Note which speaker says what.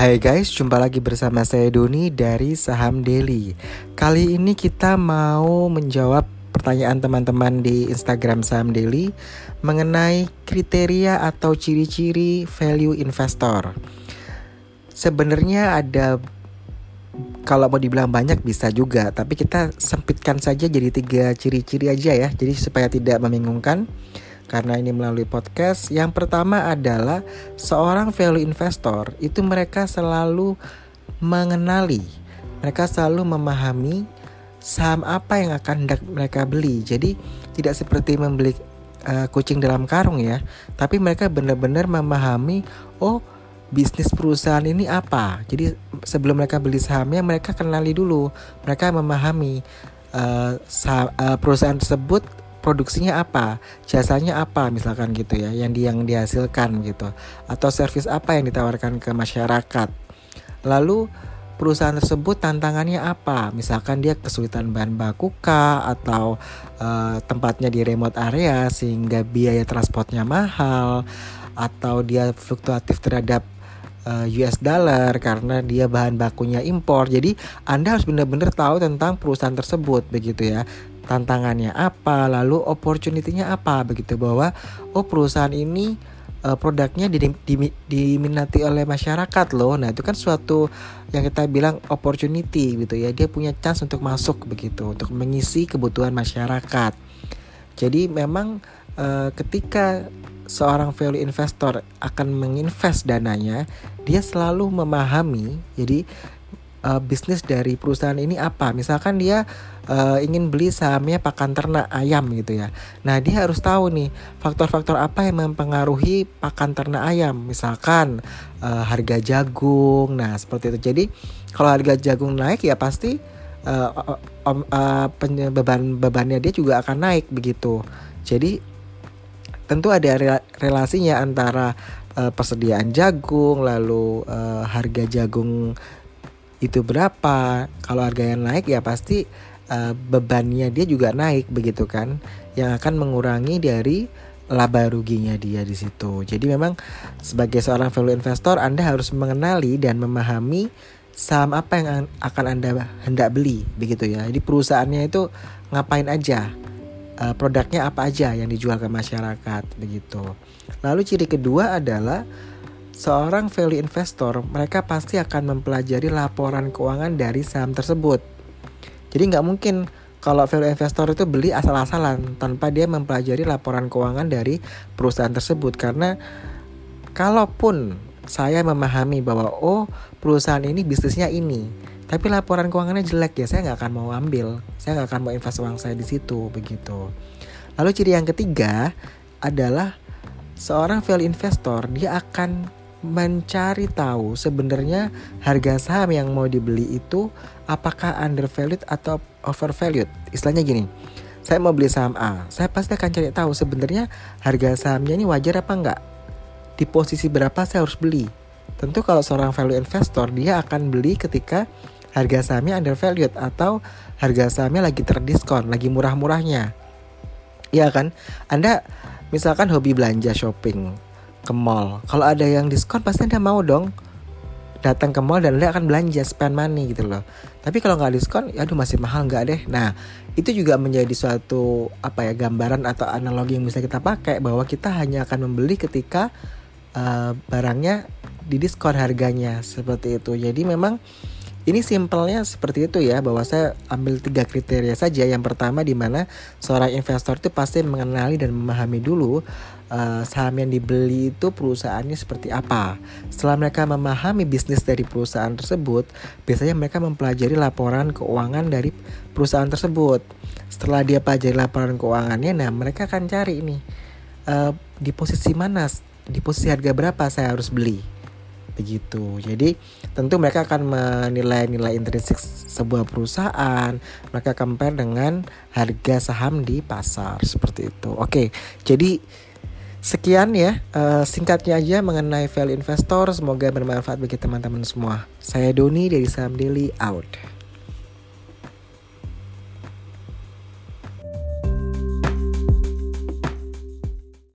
Speaker 1: Hai guys, jumpa lagi bersama saya Doni dari Saham Daily. Kali ini kita mau menjawab pertanyaan teman-teman di Instagram Saham Daily mengenai kriteria atau ciri-ciri value investor. Sebenarnya ada kalau mau dibilang banyak bisa juga, tapi kita sempitkan saja jadi tiga ciri-ciri aja ya, jadi supaya tidak membingungkan karena ini melalui podcast. Yang pertama adalah seorang value investor itu mereka selalu mengenali, mereka selalu memahami saham apa yang akan hendak mereka beli. Jadi tidak seperti membeli uh, kucing dalam karung ya, tapi mereka benar-benar memahami oh bisnis perusahaan ini apa. Jadi sebelum mereka beli sahamnya mereka kenali dulu, mereka memahami uh, uh, perusahaan tersebut produksinya apa, jasanya apa misalkan gitu ya, yang di yang dihasilkan gitu, atau servis apa yang ditawarkan ke masyarakat. Lalu perusahaan tersebut tantangannya apa? Misalkan dia kesulitan bahan baku kah atau uh, tempatnya di remote area sehingga biaya transportnya mahal atau dia fluktuatif terhadap eh, US dollar karena dia bahan bakunya impor. Jadi Anda harus benar-benar tahu tentang perusahaan tersebut begitu ya tantangannya apa, lalu opportunity-nya apa begitu bahwa oh perusahaan ini uh, produknya diminati oleh masyarakat loh. Nah, itu kan suatu yang kita bilang opportunity gitu ya. Dia punya chance untuk masuk begitu, untuk mengisi kebutuhan masyarakat. Jadi memang uh, ketika seorang value investor akan menginvest dananya, dia selalu memahami jadi uh, bisnis dari perusahaan ini apa. Misalkan dia uh, ingin beli sahamnya pakan ternak ayam gitu ya. Nah, dia harus tahu nih faktor-faktor apa yang mempengaruhi pakan ternak ayam. Misalkan uh, harga jagung. Nah, seperti itu. Jadi, kalau harga jagung naik ya pasti uh, uh, beban bebannya dia juga akan naik begitu. Jadi tentu ada relasinya antara uh, persediaan jagung lalu uh, harga jagung itu berapa kalau harganya naik ya pasti uh, bebannya dia juga naik begitu kan yang akan mengurangi dari laba ruginya dia di situ. Jadi memang sebagai seorang value investor Anda harus mengenali dan memahami saham apa yang akan Anda hendak beli begitu ya. Jadi perusahaannya itu ngapain aja? Uh, produknya apa aja yang dijual ke masyarakat begitu. Lalu ciri kedua adalah seorang value investor, mereka pasti akan mempelajari laporan keuangan dari saham tersebut. Jadi nggak mungkin kalau value investor itu beli asal-asalan tanpa dia mempelajari laporan keuangan dari perusahaan tersebut. Karena kalaupun saya memahami bahwa oh perusahaan ini bisnisnya ini tapi laporan keuangannya jelek ya saya nggak akan mau ambil. Saya nggak akan mau invest uang saya di situ begitu. Lalu ciri yang ketiga adalah seorang value investor dia akan mencari tahu sebenarnya harga saham yang mau dibeli itu apakah undervalued atau overvalued. Istilahnya gini, saya mau beli saham A, saya pasti akan cari tahu sebenarnya harga sahamnya ini wajar apa enggak. Di posisi berapa saya harus beli. Tentu kalau seorang value investor dia akan beli ketika harga sahamnya undervalued atau harga sahamnya lagi terdiskon, lagi murah-murahnya. Iya kan? Anda misalkan hobi belanja shopping, ke mall. Kalau ada yang diskon pasti Anda mau dong datang ke mall dan Anda akan belanja spend money gitu loh. Tapi kalau nggak diskon, ya aduh masih mahal nggak deh. Nah itu juga menjadi suatu apa ya gambaran atau analogi yang bisa kita pakai bahwa kita hanya akan membeli ketika uh, barangnya didiskon harganya seperti itu. Jadi memang ini simpelnya seperti itu ya bahwa saya ambil tiga kriteria saja. Yang pertama di mana seorang investor itu pasti mengenali dan memahami dulu uh, saham yang dibeli itu perusahaannya seperti apa. Setelah mereka memahami bisnis dari perusahaan tersebut, biasanya mereka mempelajari laporan keuangan dari perusahaan tersebut. Setelah dia pelajari laporan keuangannya, nah mereka akan cari ini uh, di posisi mana, di posisi harga berapa saya harus beli begitu. Jadi tentu mereka akan menilai nilai intrinsik sebuah perusahaan, mereka compare dengan harga saham di pasar seperti itu. Oke, jadi sekian ya uh, singkatnya aja mengenai value investor. Semoga bermanfaat bagi teman-teman semua. Saya Doni dari Saham Daily out.